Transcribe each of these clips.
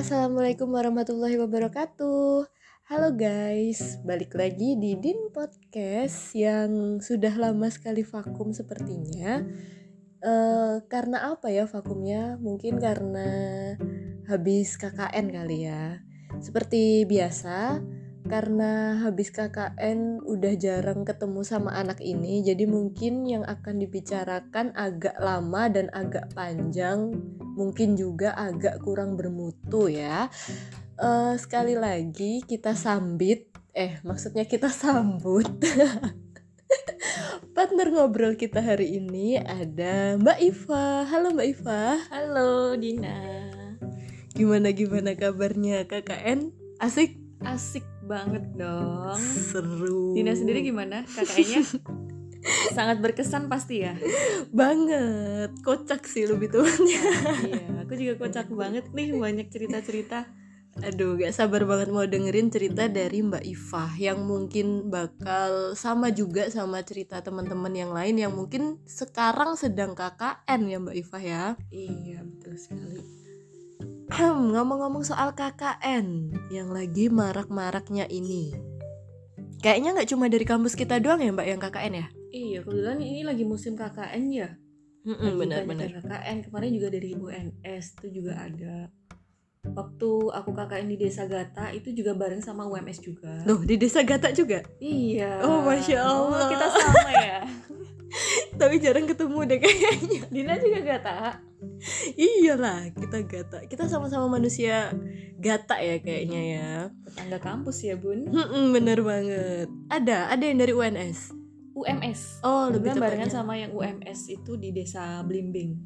Assalamualaikum warahmatullahi wabarakatuh. Halo guys, balik lagi di Din Podcast yang sudah lama sekali vakum sepertinya. Uh, karena apa ya vakumnya? Mungkin karena habis KKN kali ya. Seperti biasa, karena habis KKN udah jarang ketemu sama anak ini, jadi mungkin yang akan dibicarakan agak lama dan agak panjang, mungkin juga agak kurang bermutu ya. Uh, sekali lagi kita sambit, eh maksudnya kita sambut. Partner ngobrol kita hari ini ada Mbak Iva. Halo Mbak Iva. Halo Dina. Gimana gimana kabarnya KKN? Asik? Asik banget dong. Seru. Dina sendiri gimana? Kakaknya sangat berkesan pasti ya. Banget. Kocak sih lebih tuanya. iya, aku juga kocak banget nih banyak cerita-cerita. Aduh, gak sabar banget mau dengerin cerita dari Mbak Iva yang mungkin bakal sama juga sama cerita teman-teman yang lain yang mungkin sekarang sedang KKN ya Mbak Iva ya. Iya, betul sekali. Ngomong-ngomong soal KKN yang lagi marak-maraknya ini. Kayaknya nggak cuma dari kampus kita doang ya Mbak yang KKN ya? Iya, kebetulan ini lagi musim KKN ya. Benar-benar. KKN kemarin juga dari UNS itu juga ada. Waktu aku KKN di Desa Gata itu juga bareng sama UMS juga. Loh, di Desa Gata juga? Iya. Oh, Masya Allah. Oh, kita sama ya. Tapi jarang ketemu deh kayaknya. Dina juga Gata iyalah kita gata. Kita sama-sama manusia gata ya kayaknya ya. Tetangga kampus ya bun. Bener banget. Ada ada yang dari UNS UMS oh lebih barengan sama yang UMS itu di desa Blimbing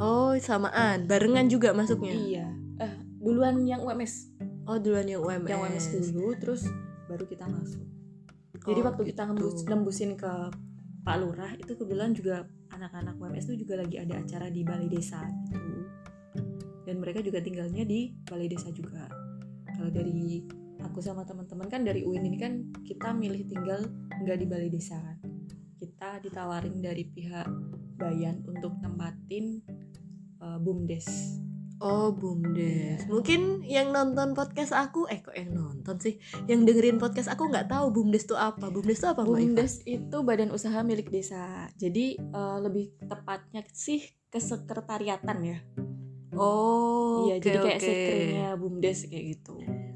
oh samaan. Barengan juga masuknya? Iya. Eh duluan yang UMS oh duluan yang UMS yang UMS dulu terus baru kita masuk. Jadi oh, waktu gitu. kita nembus, nembusin ke Pak Lurah itu kebetulan juga anak-anak UMS itu juga lagi ada acara di balai desa gitu. Dan mereka juga tinggalnya di balai desa juga. Kalau dari aku sama teman-teman kan dari UIN ini kan kita milih tinggal nggak di balai desa kan. Kita ditawarin dari pihak Bayan untuk tempatin uh, bumdes Oh bumdes. Mungkin yang nonton podcast aku, eh kok yang nonton sih? Yang dengerin podcast aku nggak tahu bumdes itu apa. Bumdes itu apa? Bumdes itu badan usaha milik desa. Jadi uh, lebih tepatnya sih kesekretariatan ya. Oh. Iya, okay, jadi kayak okay. sekretnya bumdes kayak gitu.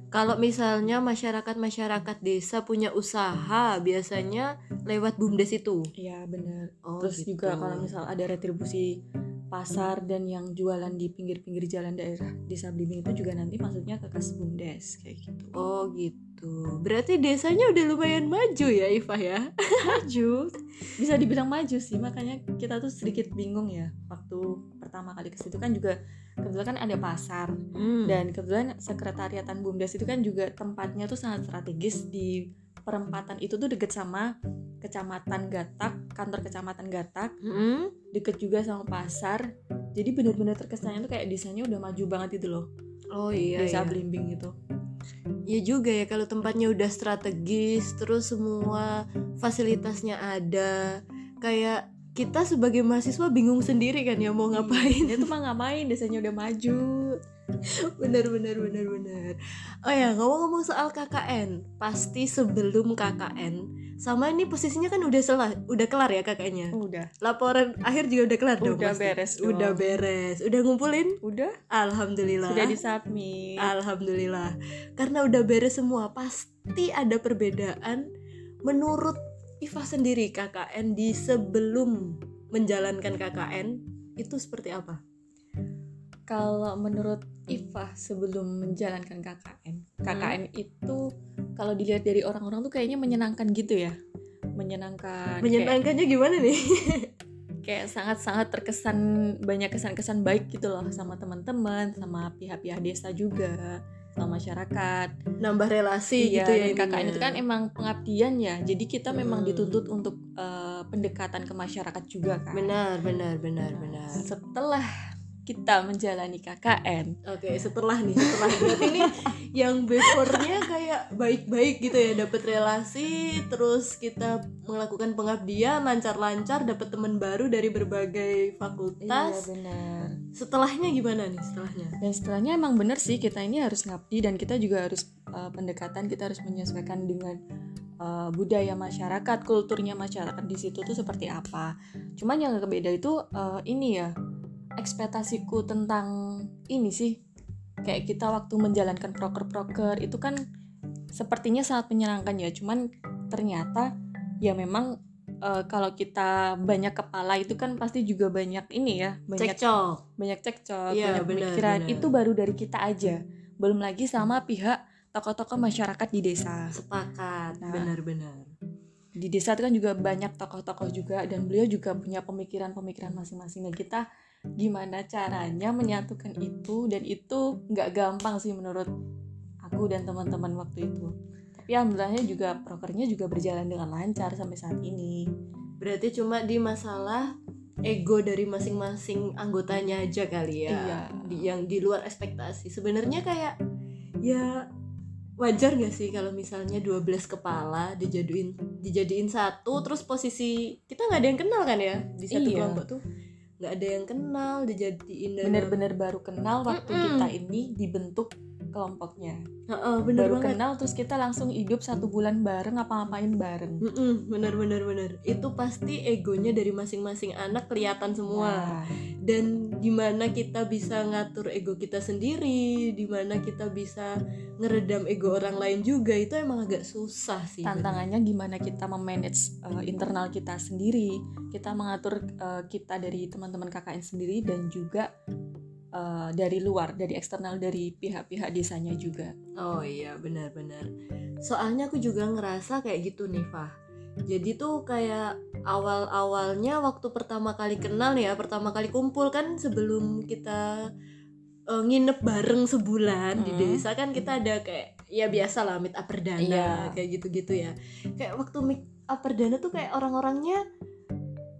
Kalau misalnya masyarakat-masyarakat desa punya usaha, biasanya lewat bumdes itu. Iya benar. Oh, Terus gitu. juga kalau misal ada retribusi pasar dan yang jualan di pinggir-pinggir jalan daerah desa Blimbing itu juga nanti masuknya ke kas bumdes kayak gitu. Oh gitu. Berarti desanya udah lumayan maju ya Iva ya? maju. Bisa dibilang maju sih. Makanya kita tuh sedikit bingung ya waktu pertama kali ke situ kan juga kebetulan kan ada pasar hmm. dan kebetulan sekretariatan bumdes itu kan juga tempatnya tuh sangat strategis di perempatan itu tuh deket sama kecamatan Gatak kantor kecamatan Gatak hmm? deket juga sama pasar jadi bener-bener terkesannya tuh kayak desainnya udah maju banget itu loh oh iya desa iya. Blimbing gitu Ya juga ya kalau tempatnya udah strategis terus semua fasilitasnya ada kayak kita sebagai mahasiswa bingung sendiri kan ya mau ngapain. itu mah ngapain desanya udah maju. Bener bener bener bener. Oh ya ngomong-ngomong soal KKN pasti sebelum KKN sama ini posisinya kan udah selah udah kelar ya kakaknya udah. Laporan akhir juga udah kelar udah dong udah beres dong. udah beres. Udah ngumpulin? Udah. Alhamdulillah. Sudah disubmit. Alhamdulillah. Karena udah beres semua pasti ada perbedaan menurut Iva sendiri KKN di sebelum menjalankan KKN itu seperti apa? Kalau menurut Iva sebelum menjalankan KKN KKN hmm. itu kalau dilihat dari orang-orang tuh kayaknya menyenangkan gitu ya. Menyenangkan menyenangkannya kayak, gimana nih? Kayak sangat-sangat terkesan banyak kesan-kesan baik gitu loh sama teman-teman sama pihak-pihak desa juga sama masyarakat. Nambah relasi iya, gitu ya KKN itu kan emang pengabdian ya jadi kita hmm. memang dituntut untuk uh, pendekatan ke masyarakat juga kan. Benar benar benar nah, benar setelah kita menjalani KKN. Oke, setelah nih, setelah berarti ini yang before-nya kayak baik-baik gitu ya, dapat relasi, terus kita melakukan pengabdian lancar-lancar, dapat teman baru dari berbagai fakultas. Iya benar. Setelahnya gimana nih setelahnya? Dan setelahnya emang bener sih kita ini harus ngabdi dan kita juga harus uh, pendekatan kita harus menyesuaikan dengan uh, budaya masyarakat, kulturnya masyarakat di situ tuh seperti apa. Cuman yang beda itu uh, ini ya ekspektasiku tentang ini sih. Kayak kita waktu menjalankan proker-proker itu kan sepertinya sangat menyenangkan ya. Cuman ternyata ya memang uh, kalau kita banyak kepala itu kan pasti juga banyak ini ya banyak cekcok. banyak cekcok Iya, banyak benar, pemikiran. itu baru dari kita aja. Belum lagi sama pihak tokoh-tokoh masyarakat di desa. Sepakat Nah. benar-benar di desa itu kan juga banyak tokoh-tokoh juga dan beliau juga punya pemikiran-pemikiran masing-masing. Dan kita gimana caranya menyatukan itu dan itu nggak gampang sih menurut aku dan teman-teman waktu itu tapi alhamdulillahnya juga prokernya juga berjalan dengan lancar sampai saat ini berarti cuma di masalah ego dari masing-masing anggotanya aja kali ya Iya. di, yang di luar ekspektasi sebenarnya kayak ya wajar gak sih kalau misalnya 12 kepala dijadiin dijadiin satu terus posisi kita nggak ada yang kenal kan ya di satu Iya. kelompok tuh nggak ada yang kenal dijadiin bener-bener baru kenal waktu Mm-mm. kita ini dibentuk kelompoknya. Heeh, bener baru banget. kenal terus kita langsung hidup satu bulan bareng ngapa-ngapain bareng. Mm-mm, bener bener bener. Itu pasti egonya dari masing-masing anak kelihatan semua. Nah, dan gimana kita bisa ngatur ego kita sendiri di mana kita bisa ngeredam ego orang lain juga itu emang agak susah sih. Tantangannya gimana kita memanage uh, internal kita sendiri kita mengatur uh, kita dari teman-teman KKN sendiri dan juga uh, dari luar dari eksternal dari pihak-pihak desanya juga. Oh iya benar-benar soalnya aku juga ngerasa kayak gitu nih Fah. Jadi tuh kayak awal-awalnya waktu pertama kali kenal ya pertama kali kumpul kan sebelum kita eh, nginep bareng sebulan di Mm. desa kan kita ada kayak ya biasa lah meet up perdana Iya. kayak gitu-gitu ya. Kayak waktu meet up perdana tuh kayak orang-orangnya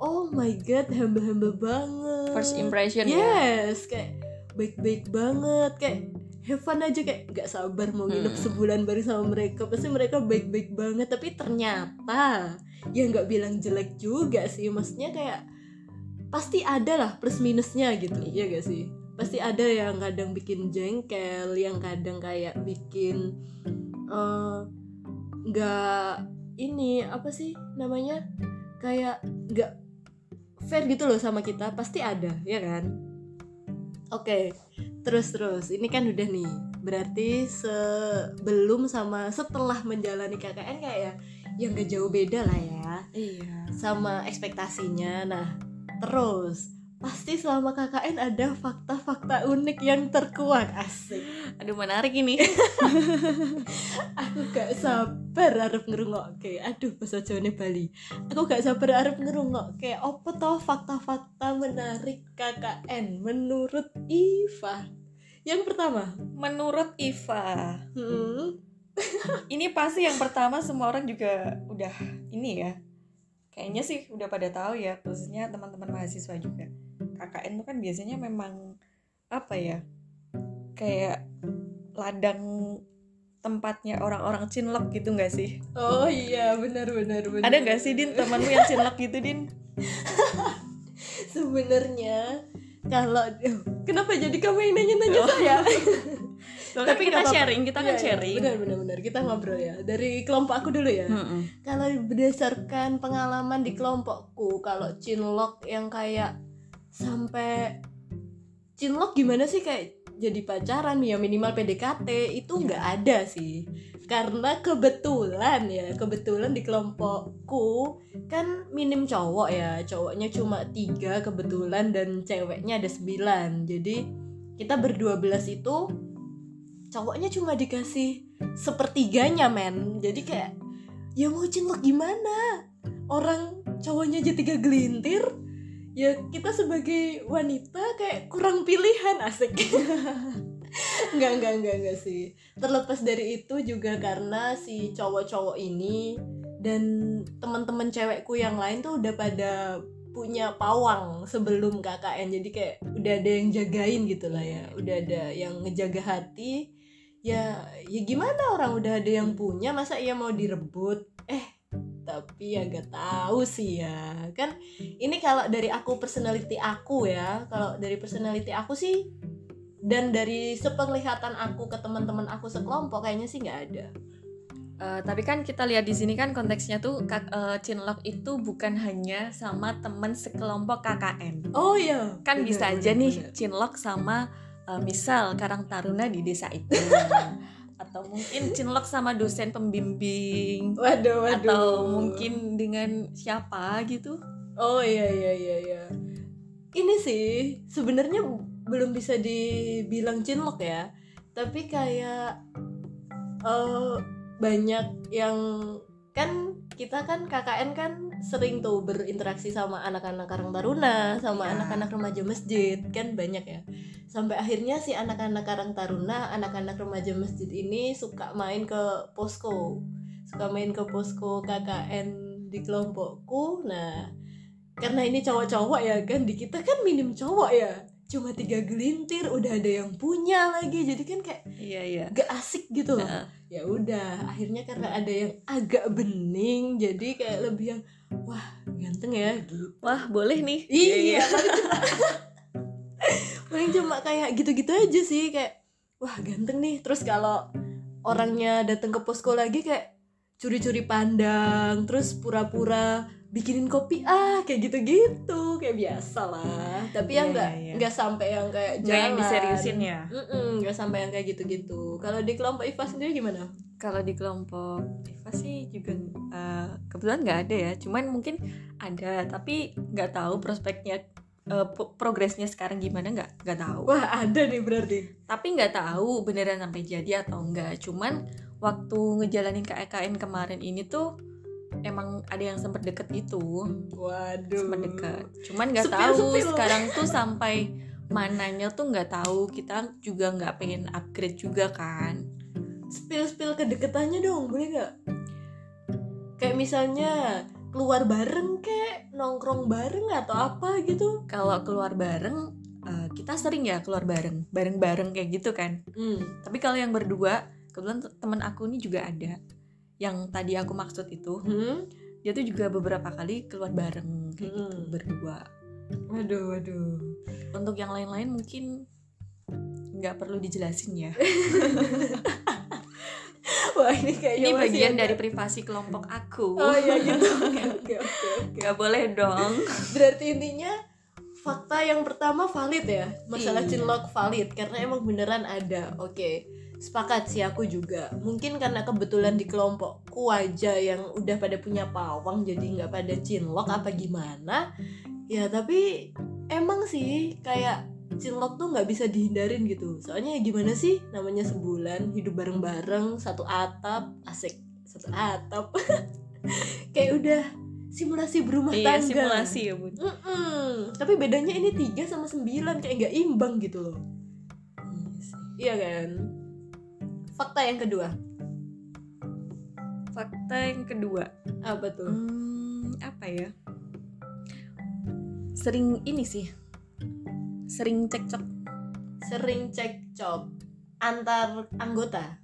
oh my god humble-humble banget. First impression ya? Yes kayak baik-baik banget kayak have fun aja kayak nggak sabar mau nginep Hmm. sebulan bareng sama mereka. Pasti mereka baik-baik banget tapi ternyata ya nggak bilang jelek juga sih. Maksudnya kayak pasti ada lah plus minusnya gitu iya gak sih? Pasti ada yang kadang bikin jengkel yang kadang kayak bikin eh, nggak ini apa sih namanya? Kayak nggak fair gitu loh sama kita pasti ada ya kan oke terus terus. Ini kan udah nih. Berarti sebelum sama setelah menjalani KKN kayak ya yang gak jauh beda lah ya. Iya. Sama ekspektasinya. Nah terus. Pasti selama KKN ada fakta-fakta unik yang terkuat asik aduh menarik ini. Aku gak sabar arep ngerungokke aduh bahasa Jawane Bali. Aku gak sabar arep ngerungokke apa toh fakta-fakta menarik KKN menurut Iva? Yang pertama. Menurut Iva. Hmm, ini pasti yang pertama semua orang juga udah ini ya. Kayaknya sih udah pada tahu ya khususnya teman-teman mahasiswa juga. KKN itu kan biasanya memang apa ya kayak ladang tempatnya orang-orang cinlok gitu nggak sih? Oh iya benar benar benar. Ada nggak sih din temanmu yang cinlok gitu din? Sebenarnya kalau kenapa jadi kamu yang nanya-nanya Oh. saya? Tapi kita nggak apa-apa. sharing kita kan iya, sharing. Benar benar benar. Kita ngobrol ya. Dari kelompok aku dulu ya. Mm-mm. kalau berdasarkan pengalaman di kelompokku kalau cinlok yang kayak sampai cinlok gimana sih? Kayak jadi pacaran ya minimal PDKT itu Iya. nggak ada sih. Karena kebetulan ya kebetulan di kelompokku kan minim cowok ya cowoknya cuma tiga kebetulan dan ceweknya ada sembilan. Jadi kita berdua belas itu cowoknya cuma dikasih sepertiganya men. Jadi kayak ya mau cinlok gimana? Orang cowoknya aja tiga gelintir ya kita sebagai wanita kayak kurang pilihan asik. Nggak nggak nggak nggak sih. Terlepas dari itu juga karena si cowok-cowok ini dan teman-teman cewekku yang lain tuh udah pada punya pawang sebelum KKN jadi kayak udah ada yang jagain gitu lah ya. Udah ada yang ngejaga hati. Ya ya gimana orang? Udah ada yang punya masa ia mau direbut? Eh tapi ya gak tahu sih ya kan ini kalau dari aku personality aku ya kalau dari personality aku sih dan dari sepenglihatan aku ke teman-teman aku sekelompok kayaknya sih nggak ada Uh, tapi kan kita lihat di sini kan konteksnya tuh uh, Chinlock itu bukan hanya sama temen sekelompok KKN. oh iya Kan bener, bisa bener, aja nih bener. Chinlock sama uh, misal Karang Taruna di desa itu. Atau mungkin Chinlock sama dosen pembimbing. waduh waduh Atau mungkin dengan siapa gitu. Oh iya iya iya iya. Ini sih sebenarnya belum bisa dibilang cinlok ya. Tapi kayak eh banyak yang kan kita kan KKN kan sering tuh berinteraksi sama anak-anak Karang Taruna, sama Iya. anak-anak remaja masjid kan banyak ya. Sampai akhirnya si anak-anak Karang Taruna, anak-anak remaja masjid ini suka main ke posko. Suka main ke posko KKN di kelompokku. Nah, karena ini cowok-cowok ya kan di kita kan minim cowok ya cuma tiga gelintir udah ada yang punya lagi. Jadi kan kayak Iya iya. gak asik gitu loh. Ya udah akhirnya karena ada yang agak bening jadi kayak lebih yang wah ganteng ya. Gitu Wah boleh nih. iya. Paling cuma paling cuma kayak gitu-gitu aja sih kayak wah ganteng nih. Terus kalau orangnya datang ke posko lagi kayak curi-curi pandang terus pura-pura bikinin kopi ah kayak gitu-gitu kayak biasa lah tapi yang Iya, nggak iya. nggak sampai yang kayak Nggak yang jalan. diseriusin ya. Nggak sampai yang kayak gitu-gitu kalau di kelompok Iva sendiri gimana Kalau di kelompok Eva sih juga uh, kebetulan nggak ada ya. Cuman mungkin ada, tapi nggak tahu prospeknya, uh, progresnya sekarang gimana nggak nggak tahu. wah ada nih berarti Tapi nggak tahu beneran sampai jadi atau enggak. Cuman waktu ngejalanin KKN kemarin ini tuh emang ada yang sempet deket gitu, waduh sempet deket. Cuman nggak tahu sepil. sekarang tuh sampai mananya tuh nggak tahu. Kita juga nggak pengen upgrade juga kan. spill-spill kedeketannya dong boleh nggak kayak misalnya keluar bareng kek nongkrong bareng atau apa gitu kalau keluar bareng eh, kita sering ya keluar bareng bareng-bareng kayak gitu kan hmm. tapi kalau yang berdua kebetulan te- teman aku ini juga ada yang tadi aku maksud itu Hmm? dia tuh juga beberapa kali keluar bareng kayak gitu Hmm. berdua. Waduh waduh. Untuk yang lain-lain mungkin nggak perlu dijelasin ya. Wah ini kayaknya ini bagian ada- dari privasi kelompok aku. Oh iya gitu. Oke oke oke oke. Nggak boleh dong. Berarti intinya fakta yang pertama valid ya? Masalah Iya. cinlok valid karena emang beneran ada. Oke sepakat sih aku juga mungkin karena kebetulan di kelompokku aja yang udah pada punya pawang jadi nggak pada cinlok apa gimana ya tapi emang sih kayak cinlok tuh nggak bisa dihindarin gitu soalnya ya gimana sih namanya sebulan hidup bareng-bareng satu atap asik satu atap kayak udah simulasi berumah iya tangga simulasi ya bun Mm-mm. Tapi bedanya ini 3 sama 9 kayak nggak imbang gitu loh. Iya. Iya kan? Fakta yang kedua fakta yang kedua apa tuh? Hmm, apa ya? Sering ini sih. Sering cekcok Sering cekcok antar anggota.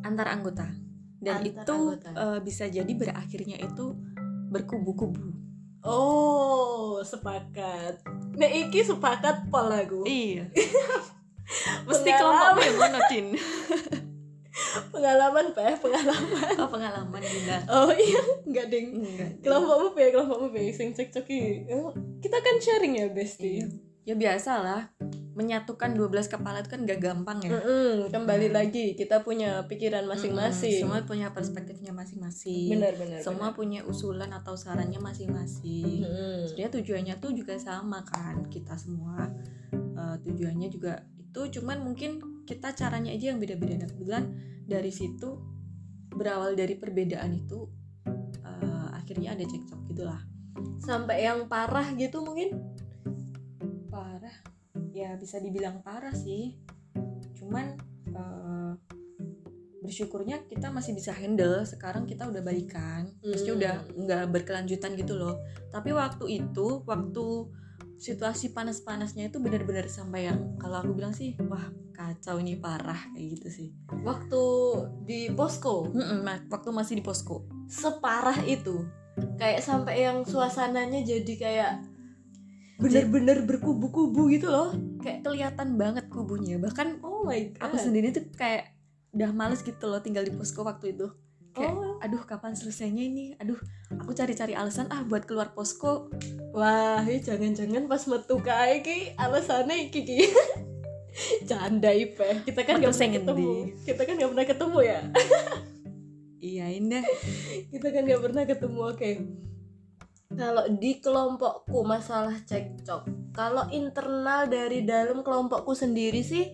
antar anggota. Dan Antar itu anggota. eh, bisa jadi berakhirnya itu berkubu-kubu. Oh, sepakat. Nek iki sepakat pol aku. Iya. Mesti kelompokmu yang mana, Din? Pengalaman Pak, pengalaman. Oh, pengalaman Dinda. Oh iya, enggak ding. Enggak. Kelompokmu Pak, kelompokmu Pak sing cekcoki. Oh, Kita kan sharing ya, Besti. Iya. Ya biasa lah. Menyatukan 12 kepala itu kan gak gampang ya. Mm-mm, kembali lagi kita punya pikiran masing-masing. Semua punya perspektifnya masing-masing. Benar, benar. Semua punya usulan atau sarannya masing-masing. Mm-mm. sebenarnya tujuannya tuh juga sama kan kita semua Eh, tujuannya juga itu cuman mungkin kita caranya aja yang beda-beda nah kebetulan dari situ berawal dari perbedaan itu eh, akhirnya ada cekcok gitulah. Sampai yang parah gitu mungkin? Parah? Ya bisa dibilang parah sih. Cuman eh, bersyukurnya kita masih bisa handle. Sekarang kita udah balikan. Hmm. udah nggak berkelanjutan gitu loh. Tapi waktu itu waktu situasi panas-panasnya itu benar-benar sampai yang kalau aku bilang sih wah kacau ini parah kayak gitu sih. Waktu di posko? Mm-mm, waktu masih di posko. Separah itu. Kayak sampai yang suasananya jadi kayak bener-bener berkubu-kubu gitu loh. Kayak kelihatan banget kubunya. Bahkan oh my god. aku sendiri tuh kayak udah males gitu loh tinggal di posko waktu itu kayak Oh. aduh kapan selesainya ini? Aduh aku cari-cari alasan ah buat keluar posko. Wah ya jangan-jangan pas metu kae ki alasannya iki ki. Canda ipe. Kita kan nggak pernah ketemu. Kita kan nggak pernah ketemu ya? Iya indah kita kan nggak pernah ketemu oke. Kalau di kelompokku masalah cekcok. Kalau internal dari dalam kelompokku sendiri sih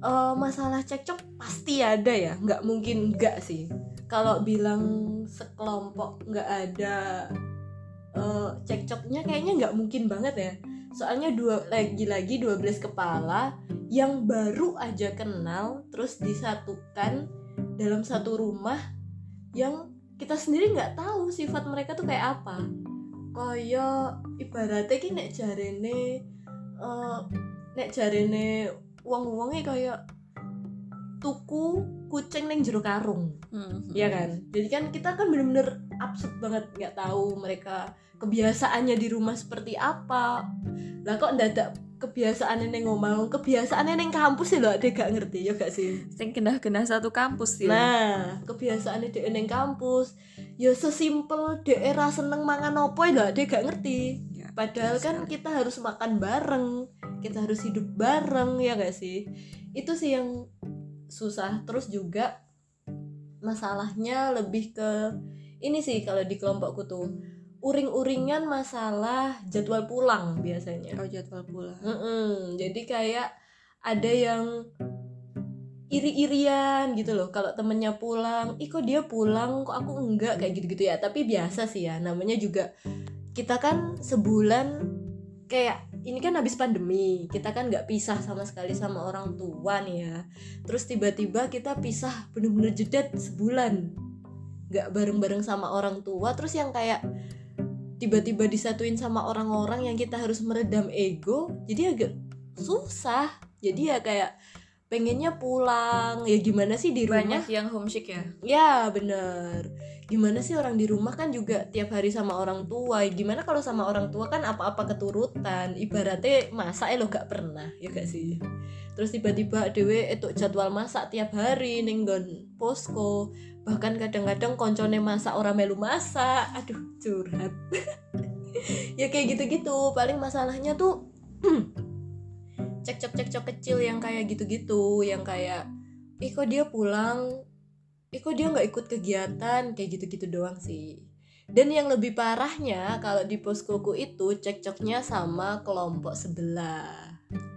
eh, masalah cekcok pasti ada ya nggak mungkin enggak sih. Kalau bilang sekelompok nggak ada eh, cekcoknya kayaknya nggak mungkin banget ya. Soalnya dua lagi-lagi 12 kepala yang baru aja kenal terus disatukan dalam satu rumah yang kita sendiri nggak tahu sifat mereka tuh kayak apa. Koyo ibaratnya ki nek jarene eh, nek jarene wong-wonge kayak tuku kucing neng jero karung. Hmm, ya kan? Jadi kan kita kan bener-bener absurd banget nggak tahu mereka kebiasaannya di rumah seperti apa. Lah kok ndadak kebiasaannya neng ngomong kebiasaannya neng kampus sih loh dia gak ngerti ya gak sih? Sing kena-kena satu kampus sih Nah, kebiasaannya dia neng kampus, ya sesimpel dia era seneng mangan opo ya dia gak ngerti. Ya, Padahal kan sekali. kita harus makan bareng, kita harus hidup bareng ya gak sih? Itu sih yang susah. Terus juga masalahnya lebih ke ini sih kalau di kelompokku tuh uring-uringan masalah jadwal pulang biasanya. oh jadwal pulang Mm-mm, jadi kayak ada yang iri-irian gitu loh kalau temennya pulang ih kok dia pulang kok aku enggak kayak gitu-gitu ya tapi biasa sih ya namanya juga kita kan sebulan kayak ini kan habis pandemi kita kan nggak pisah sama sekali sama orang tua nih ya. Terus tiba-tiba kita pisah bener-bener jedet sebulan. Nggak bareng-bareng sama orang tua terus yang kayak tiba-tiba disatuin sama orang-orang yang kita harus meredam ego jadi agak susah. Jadi ya kayak pengennya pulang. Ya gimana sih di rumah? Banyak yang homesick ya? Ya bener gimana sih orang di rumah kan juga tiap hari sama orang tua? Gimana kalau sama orang tua kan apa-apa keturutan? Ibaratnya masak eh lo gak pernah ya gak sih? Terus tiba-tiba dewe itu jadwal masak tiap hari ning nggon posko. Bahkan kadang-kadang koncone masak orang melu masak. Aduh curhat. Ya kayak gitu-gitu. Paling masalahnya tuh cekcok-cekcok kecil yang kayak gitu-gitu. Yang kayak ih kok dia pulang ih kok dia nggak ikut kegiatan? Kayak gitu-gitu doang sih. Dan yang lebih parahnya kalau di poskoku itu cekcoknya sama kelompok sebelah.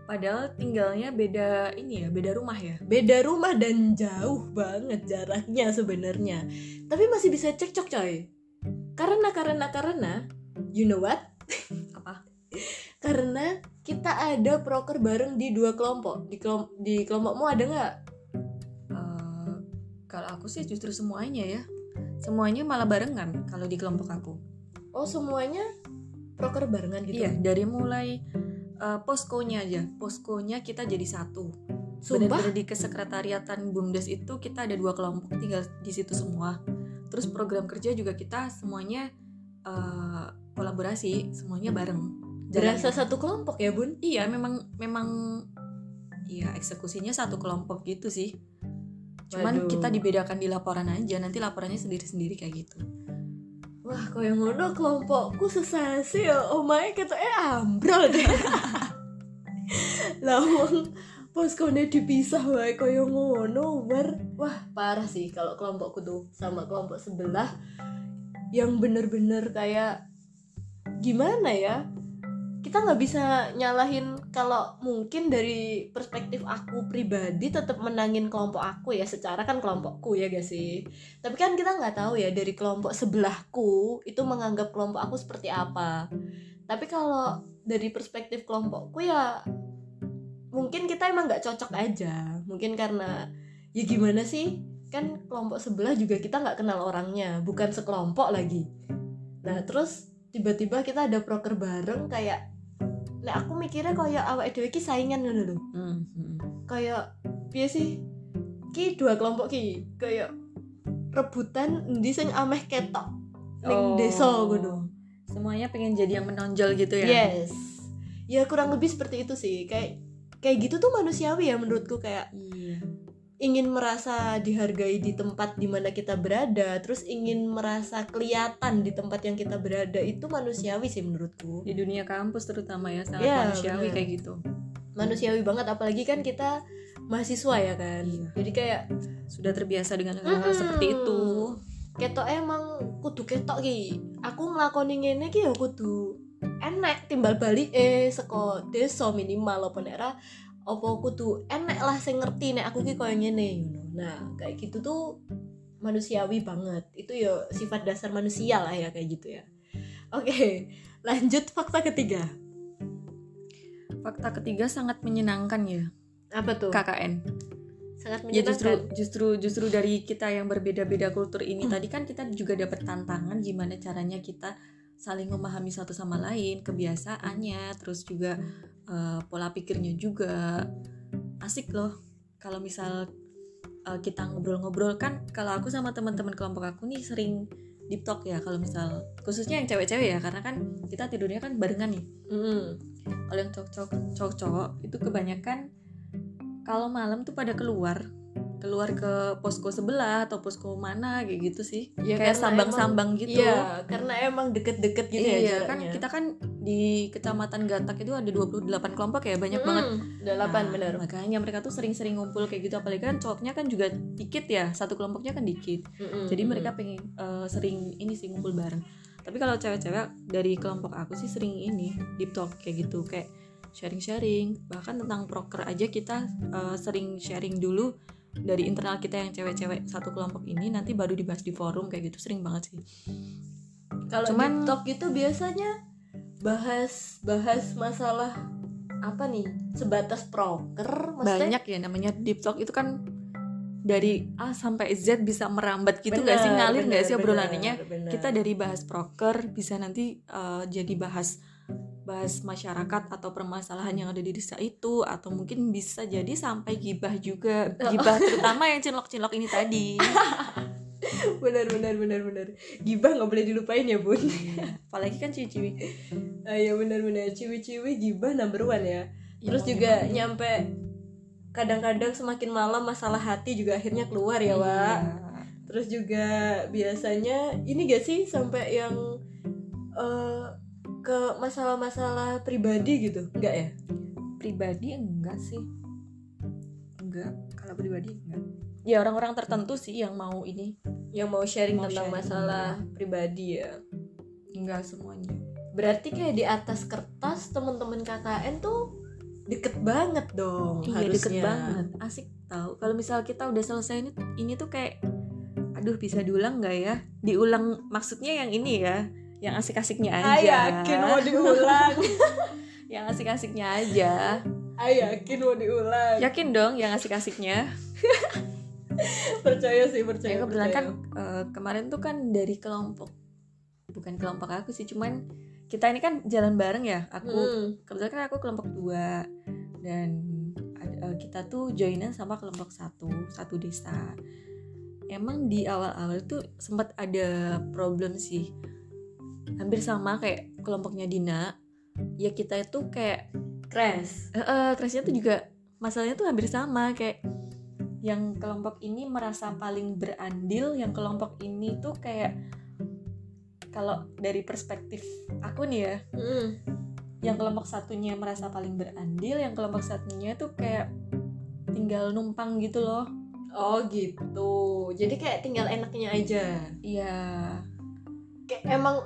Padahal tinggalnya beda ini ya beda rumah ya? Beda rumah dan jauh banget jaraknya sebenarnya. Tapi masih bisa cekcok coy. Karena karena karena you know what? Apa? Karena kita ada proker bareng di dua kelompok. Di kelom di kelompokmu ada nggak? Eh, kalau aku sih justru semuanya ya. Semuanya malah barengan kalau di kelompok aku. Oh semuanya proker barengan gitu? Iya dari mulai eh, poskonya aja. Poskonya kita jadi satu. Sumpah? Benar-benar di kesekretariatan bumdes itu kita ada dua kelompok tinggal di situ semua. Terus program kerja juga kita semuanya eh, kolaborasi semuanya bareng. Berasa satu kelompok ya bun? Iya memang memang iya eksekusinya satu kelompok gitu sih cuman Waduh. kita dibedakan di laporan aja nanti laporannya sendiri-sendiri kayak gitu. Wah kau yang ngono kelompokku sesasi ya. Omae kata eh ambrol deh. Lah wong poskone dipisah wae kaya ngono war wah parah sih kalau kelompokku tuh sama kelompok sebelah yang bener-bener kayak gimana ya kita nggak bisa nyalahin kalau mungkin dari perspektif aku pribadi tetap menangin kelompok aku ya. Secara kan kelompokku ya gak sih? Tapi kan kita nggak tahu ya dari kelompok sebelahku itu menganggap kelompok aku seperti apa. Tapi kalau dari perspektif kelompokku ya mungkin kita emang nggak cocok aja. Mungkin karena ya gimana sih? Kan kelompok sebelah juga kita nggak kenal orangnya bukan sekelompok lagi. Nah terus tiba-tiba kita ada proker bareng kayak Nah, aku mikirnya kayak awak dhewe iki saingan ngono lho. Hmm. Kayak piye sih? Ki dua kelompok ki kayak rebutan endi sing ameh ketok ning Oh. desa ngono. semuanya pengen jadi yang menonjol gitu ya Yes. Ya kurang lebih seperti itu sih. Kayak kayak gitu tuh manusiawi ya menurutku kayak iya ingin merasa dihargai di tempat di mana kita berada, terus ingin merasa kelihatan di tempat yang kita berada itu manusiawi sih menurutku. di dunia kampus terutama ya sangat Iya, manusiawi benar. kayak gitu Manusiawi banget apalagi kan kita mahasiswa ya kan. Iya. Jadi kayak sudah terbiasa dengan hal Mm-mm. seperti itu ketok emang kudu ketok ki aku nglakoni ngene ki ya kudu enek timbal balik eh seko desa minimal apa nek ra apa kudu enek lah sing ngerti nek aku ki koyo ngene you know. nah kayak gitu tuh manusiawi banget. Itu ya sifat dasar manusia lah ya kayak gitu ya. Oke lanjut fakta ketiga. Fakta ketiga sangat menyenangkan ya. Apa tuh? KKN sangat ya justru menyenangkan. justru justru dari kita yang berbeda-beda kultur ini Hmm. tadi kan kita juga dapat tantangan gimana caranya kita saling memahami satu sama lain kebiasaannya terus juga eh, pola pikirnya juga. Asik loh kalau misal eh, kita ngobrol-ngobrol. Kan kalau aku sama teman-teman kelompok aku nih sering deep talk ya kalau misal khususnya yang cewek-cewek ya karena kan kita tidurnya kan barengan nih. Mm. kalau yang cowok-cowok itu kebanyakan kalau malam tuh pada keluar keluar ke posko sebelah atau posko mana kayak gitu sih. Ya, kayak sambang-sambang gitu. iya karena emang deket-deket gitu ya iya kan jaraknya. kita kan di kecamatan Gatak itu ada 28 kelompok ya banyak banget. Mm, delapan Nah, bener. makanya mereka tuh sering-sering ngumpul kayak gitu apalagi kan cowoknya kan juga dikit ya satu kelompoknya kan dikit. Mm-mm, jadi mm-mm. mereka pengen eh, sering ini sih ngumpul bareng. Tapi kalau cewek-cewek dari kelompok aku sih sering ini deep talk kayak gitu kayak sharing-sharing. Bahkan tentang proker aja kita eh, sering sharing dulu dari internal kita yang cewek-cewek satu kelompok ini nanti baru dibahas di forum kayak gitu. Sering banget sih. Kalau Cuman- Cuman, talk itu biasanya bahas bahas masalah apa nih? Sebatas proker, maksudnya? Banyak ya namanya deep talk. Itu kan dari A sampai Z bisa merambat gitu Bener, nggak sih? Ngalir bener, sih obrolannya? kita dari bahas proker bisa nanti eh, jadi bahas bahas masyarakat atau permasalahan yang ada di desa itu atau mungkin bisa jadi sampai gibah juga gibah terutama yang cinlok-cinlok ini tadi benar benar benar benar. Gibah nggak boleh dilupain ya bun. apalagi kan ciwi-ciwi Ah, ya benar benar. Ciwi-ciwi gibah number one ya. Ya, Terus juga nyampe kadang-kadang semakin malam masalah hati juga akhirnya keluar ya, Wak. Iya. Terus juga biasanya ini gak sih sampai yang eh, ke masalah-masalah pribadi gitu? Enggak ya? pribadi enggak sih. Enggak. Kalau pribadi enggak. Ya orang-orang tertentu sih yang mau ini. Yang mau sharing Mau tentang sharing, masalah pribadi ya. enggak semuanya. Berarti kayak di atas kertas teman-teman KKN tuh deket banget dong iya harusnya. deket banget. Asik tahu kalau misal kita udah selesai ini ini tuh kayak aduh bisa diulang nggak ya? Diulang maksudnya yang ini ya yang asik-asiknya aja yakin mau diulang. yang asik-asiknya aja Ah, yakin mau diulang. yakin dong yang asik-asiknya percaya sih, percaya. ya kebetulan kan percaya. eh, kemarin tuh kan dari kelompok bukan kelompok aku sih cuman kita ini kan jalan bareng ya aku Hmm. kebetulan kan aku kelompok dua dan eh, kita tuh joinan sama kelompok satu satu desa emang di awal-awal tuh sempat ada problem sih hampir sama kayak kelompoknya Dina ya kita itu kayak crash. eh, eh, crashnya tuh juga masalahnya tuh hampir sama kayak yang kelompok ini merasa paling berandil yang kelompok ini tuh kayak kalau dari perspektif aku nih ya Hmm. yang kelompok satunya merasa paling berandil yang kelompok satunya tuh kayak tinggal numpang gitu loh Oh gitu. Jadi kayak tinggal enaknya aja. iya Kayak emang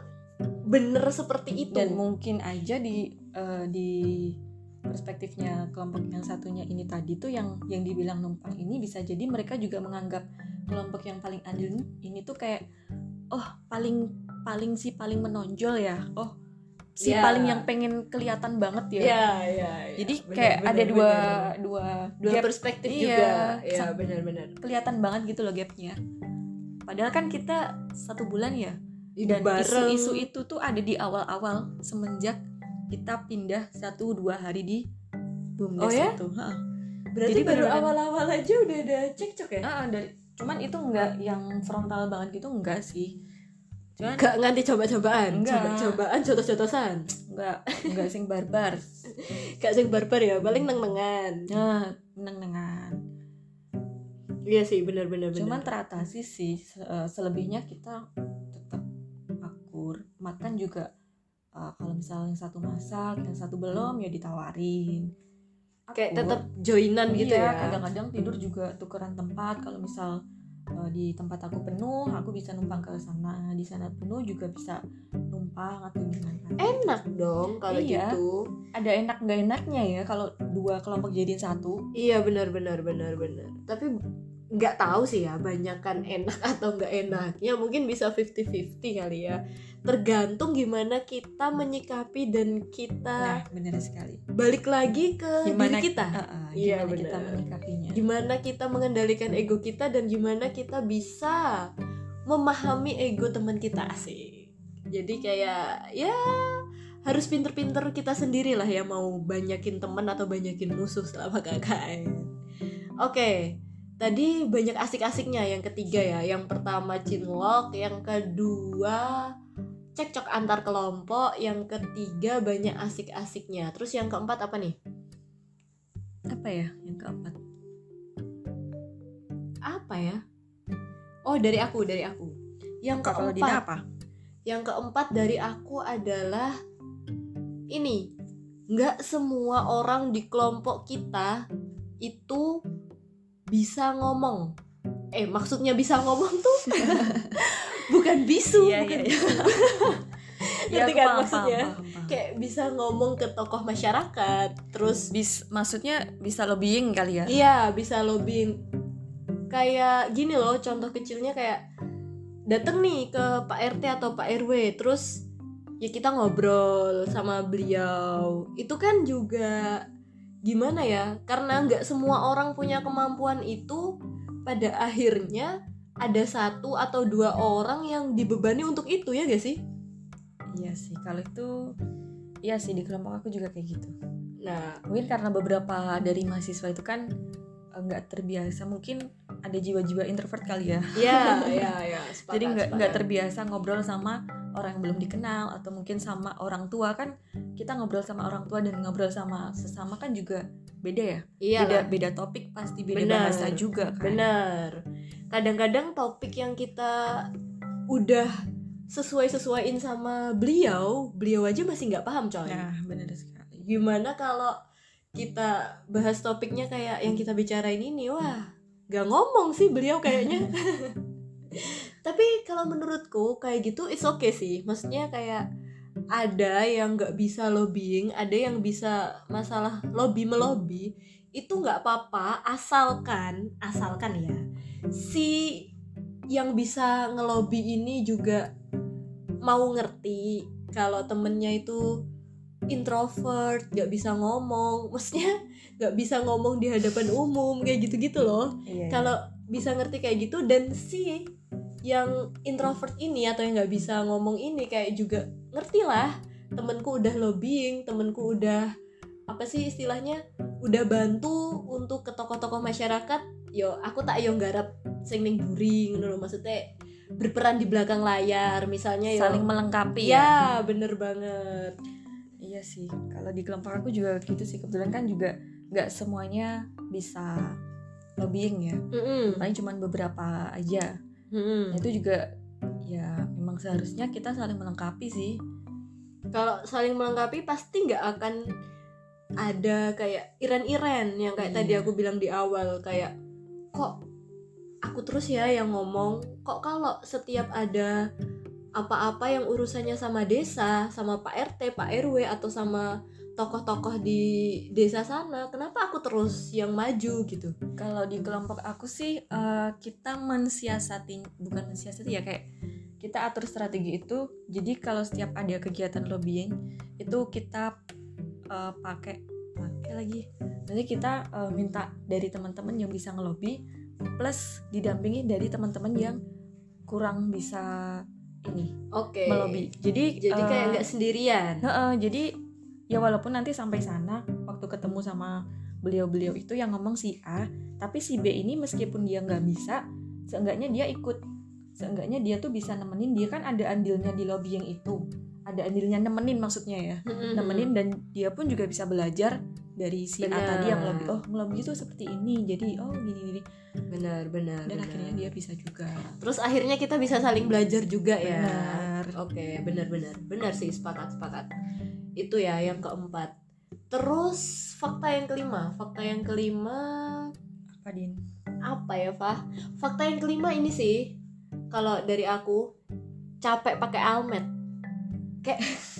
bener seperti itu. dan mungkin aja di eh, di perspektifnya kelompok yang satunya ini tadi tuh yang yang dibilang numpang ini bisa jadi mereka juga menganggap kelompok yang paling adil ini tuh kayak oh paling paling sih paling menonjol ya oh si Ya. paling yang pengen kelihatan banget ya. Iya, iya. iya. Jadi Benar, kayak benar, ada dua benar. dua dua gap perspektif Iya. juga. Iya, benar-benar. kelihatan banget gitu loh gapnya. Padahal kan kita satu bulan ya dan isu-isu itu tuh ada di awal-awal semenjak kita pindah satu dua hari di bumdes Oh ya? itu. Heeh. Berarti Jadi baru awal-awal aja udah ada cekcok ya? Ah, dari cuman itu enggak yang frontal banget gitu enggak sih. Cuman Gak nganti coba-cobaan, Enggak. coba-cobaan, jotos-jotosan. enggak enggak sing barbar. Gak sing barbar ya, paling neng-nengan. Nah, meneng-nengan. Iya sih, benar-benar Cuman teratasi sih se- selebihnya kita. Makan juga eh, kalau misalnya yang satu masak, yang satu belum ya ditawarin. Kayak tetap joinan gitu Iya, ya. kadang-kadang tidur juga tukeran tempat kalau misal eh, di tempat aku penuh aku bisa numpang ke sana di sana penuh juga bisa numpang atau gimana Enak dong kalau Iya. gitu. ada enak nggak enaknya ya kalau dua kelompok jadiin satu Iya benar-benar benar-benar. Tapi nggak tahu sih ya, banyak kan enak atau nggak enaknya. Mungkin bisa 50-50 kali ya. Tergantung gimana kita menyikapi dan nah kita benar sekali balik lagi ke gimana diri kita. Eh, Iya, gimana kita benar. menyikapinya gimana kita mengendalikan ego kita dan gimana kita bisa memahami ego teman kita sih jadi kayak ya harus pinter-pinter kita sendiri lah ya mau banyakin teman atau banyakin musuh selama KKN oke tadi banyak asik-asiknya yang ketiga ya yang pertama cinlok yang kedua cekcok antar kelompok yang ketiga banyak asik-asiknya terus yang keempat apa nih apa ya yang keempat apa ya? Oh dari aku dari aku. Yang Dina keempat, apa yang keempat dari aku adalah ini. Nggak semua orang di kelompok kita itu bisa ngomong. Eh maksudnya bisa ngomong tuh bukan bisu, Iya, bukan iya, iya. bisu. Ya, Ngerti kan paham, maksudnya? paham, paham, paham. Kayak bisa ngomong ke tokoh masyarakat, terus Bis, maksudnya bisa lobbying kali ya Iya, bisa lobbying. Kayak gini loh, contoh kecilnya kayak dateng nih ke Pak RT atau Pak RW, terus ya kita ngobrol sama beliau. Itu kan juga gimana ya? Karena nggak semua orang punya kemampuan itu, pada akhirnya ada satu atau dua orang yang dibebani untuk itu ya gak sih? iya sih kalau itu iya sih di kelompok aku juga kayak gitu Nah, mungkin karena beberapa dari mahasiswa itu kan eh, nggak terbiasa mungkin ada jiwa-jiwa introvert kali ya ya, ya, ya. sepakat, jadi nggak nggak terbiasa ngobrol sama orang yang belum dikenal atau mungkin sama orang tua kan kita ngobrol sama orang tua dan ngobrol sama sesama kan juga beda ya Iya beda beda topik pasti beda Benar. bahasa juga kan Benar. Kadang-kadang topik yang kita udah sesuai-sesuaiin sama beliau, beliau aja masih nggak paham coy. nah benar sekali Gimana kalau kita bahas topiknya kayak yang kita bicarain ini, wah, nggak ngomong sih beliau kayaknya. Tapi kalau menurutku kayak gitu it's okay sih. Maksudnya kayak ada yang nggak bisa lobbying, ada yang bisa masalah lobby melobi itu nggak apa-apa asalkan asalkan ya si yang bisa ngelobi ini juga mau ngerti kalau temennya itu introvert nggak bisa ngomong. Maksudnya nggak bisa ngomong di hadapan umum kayak gitu-gitu loh. Iya, kalau bisa ngerti kayak gitu dan si yang introvert ini atau yang nggak bisa ngomong ini kayak juga ngerti lah. Temenku udah lobbying temenku udah apa sih istilahnya udah bantu untuk ke tokoh-tokoh masyarakat. Yo aku tak yo nggarap sing ning buri ngono lho. Maksudnya berperan di belakang layar misalnya yo. Saling melengkapi ya. bener banget Iya sih, kalau di kelompok aku juga gitu sih. Kebetulan kan juga nggak semuanya bisa lobbying ya. Mm-mm. Paling cuma beberapa aja. Mm-mm. Nah, itu juga ya memang seharusnya kita saling melengkapi sih. kalau saling melengkapi pasti nggak akan ada kayak iren-iren yang kayak Iya. tadi aku bilang di awal kayak kok aku terus ya yang ngomong kok kalau setiap ada apa-apa yang urusannya sama desa sama Pak RT, Pak RW atau sama tokoh-tokoh di desa sana kenapa aku terus yang maju gitu? Kalau di kelompok aku sih eh, kita mensiasati bukan mensiasati ya kayak kita atur strategi itu jadi kalau setiap ada kegiatan lobbying itu kita uh, pakai pakai lagi. Nanti kita uh, minta dari teman-teman yang bisa ngelobi plus didampingi dari teman-teman yang kurang bisa ini Oke. melobi jadi Jadi kayak uh, nggak sendirian. Heeh, jadi ya walaupun nanti sampai sana waktu ketemu sama beliau-beliau itu yang ngomong si A, tapi si B ini meskipun dia nggak bisa, seenggaknya dia ikut. Seenggaknya dia tuh bisa nemenin, dia kan ada andilnya di lobbying itu. Ada andilnya nemenin maksudnya ya. Nemenin dan dia pun juga bisa belajar dari si A Benar. tadi yang ngelobi. Oh, ngelobi itu seperti ini. Jadi oh gini gini. Benar, benar. Dan benar. akhirnya dia bisa juga. Terus akhirnya kita bisa saling belajar juga ya. Benar. Oke, benar-benar. Benar sih, sepakat-sepakat. Itu ya yang keempat. Terus fakta yang kelima, fakta yang kelima Apa Din? apa ya, Fah? Fakta yang kelima ini sih kalau dari aku capek pakai almet. Kayak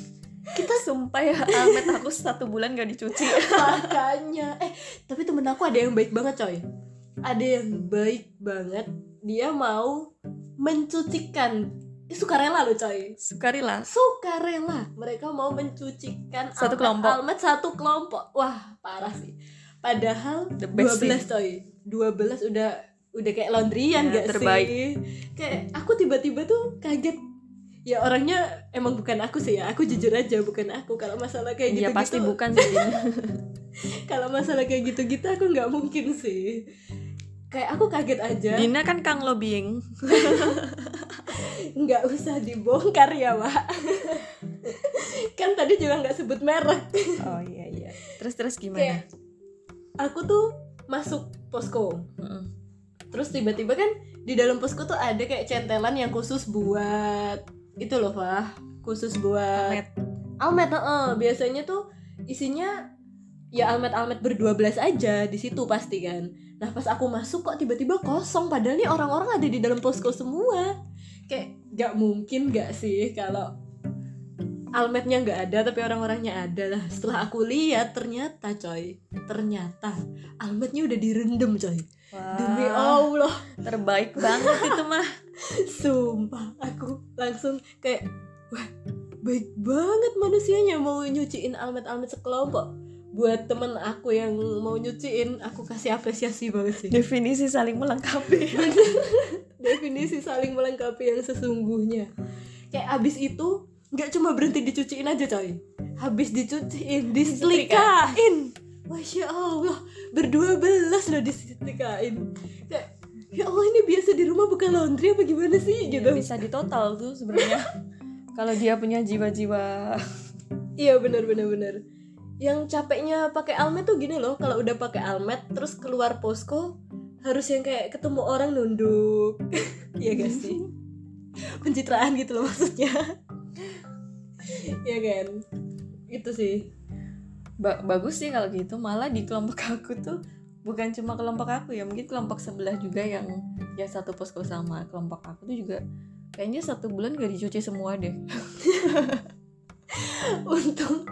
Kita sumpah ya, almet aku satu bulan gak dicuci. makanya. Eh tapi temen aku ada yang baik banget coy. Ada yang baik banget. Dia mau mencucikan. Sukarela loh coy. Sukarela. sukarela. Mereka mau mencucikan Satu almet- kelompok. almet satu kelompok. Wah parah sih. Padahal The best 12 coy. 12 udah udah kayak laundryan Ya, gak terbaik. sih? Kayak aku tiba-tiba tuh kaget ya orangnya emang bukan aku sih ya aku jujur aja bukan aku kalau masalah kayak gitu Iya pasti bukan sih kalau masalah kayak gitu-gitu aku nggak mungkin sih kayak aku kaget aja Dina kan kang lobbying. nggak usah dibongkar ya pak kan tadi juga nggak sebut merek Oh iya iya. Terus terus gimana? kayak aku tuh masuk posko Mm-mm. terus tiba-tiba kan di dalam posko tuh ada kayak centelan yang khusus buat itu loh pak khusus buat Almet. almet heeh. biasanya tuh isinya ya almet almet berdua belas aja di situ pasti kan. Nah pas aku masuk kok tiba-tiba kosong padahal nih orang-orang ada di dalam posko semua. Kayak nggak mungkin nggak sih kalau almetnya nggak ada tapi orang-orangnya ada lah. Setelah aku lihat ternyata coy ternyata almetnya udah direndam coy. Demi Allah. Terbaik banget itu mah. Sumpah, aku langsung kayak wah baik banget manusianya mau nyuciin almet-almet sekelompok. Buat temen aku yang mau nyuciin, aku kasih apresiasi banget sih. Definisi saling melengkapi. Definisi saling melengkapi yang sesungguhnya. Kayak abis itu nggak cuma berhenti dicuciin aja coy. Habis dicuciin, disetrikain. Masya Allah, berdua belas loh disetrikain. Ya Allah ini biasa di rumah bukan laundry apa gimana sih gitu. Bisa ditotal tuh sebenarnya. Kalau dia punya jiwa-jiwa Iya bener bener bener. Yang capeknya pakai almet tuh gini loh, kalau udah pakai almet terus keluar posko harus yang kayak ketemu orang nunduk. Iya gak sih? Pencitraan gitu loh maksudnya. Iya kan? Itu sih. Ba- bagus sih kalau gitu. Malah di kelompok aku tuh bukan cuma kelompok aku ya, mungkin kelompok sebelah juga yang yang satu posko sama kelompok aku tuh juga kayaknya satu bulan gak dicuci semua deh. Untung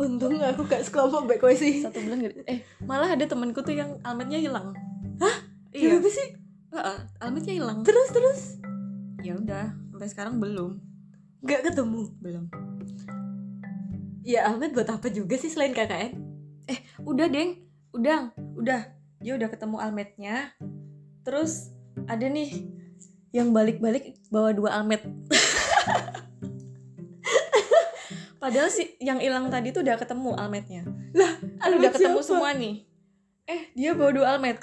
untung aku gak sekelompok baik sih. Satu bulan gak eh malah ada temanku tuh yang almetnya hilang. Hah? Iya. Kenapa sih? Heeh, almetnya hilang. Terus terus Ya udah, sampai sekarang belum. gak ketemu. Belum. Ya almet buat apa juga sih selain KKN? udah deng udah udah. Dia udah ketemu almetnya. Terus ada nih yang balik-balik bawa dua almet. Padahal sih yang hilang tadi tuh udah ketemu almetnya. Udah Almet ketemu siapa? semua nih. Eh dia bawa dua almet.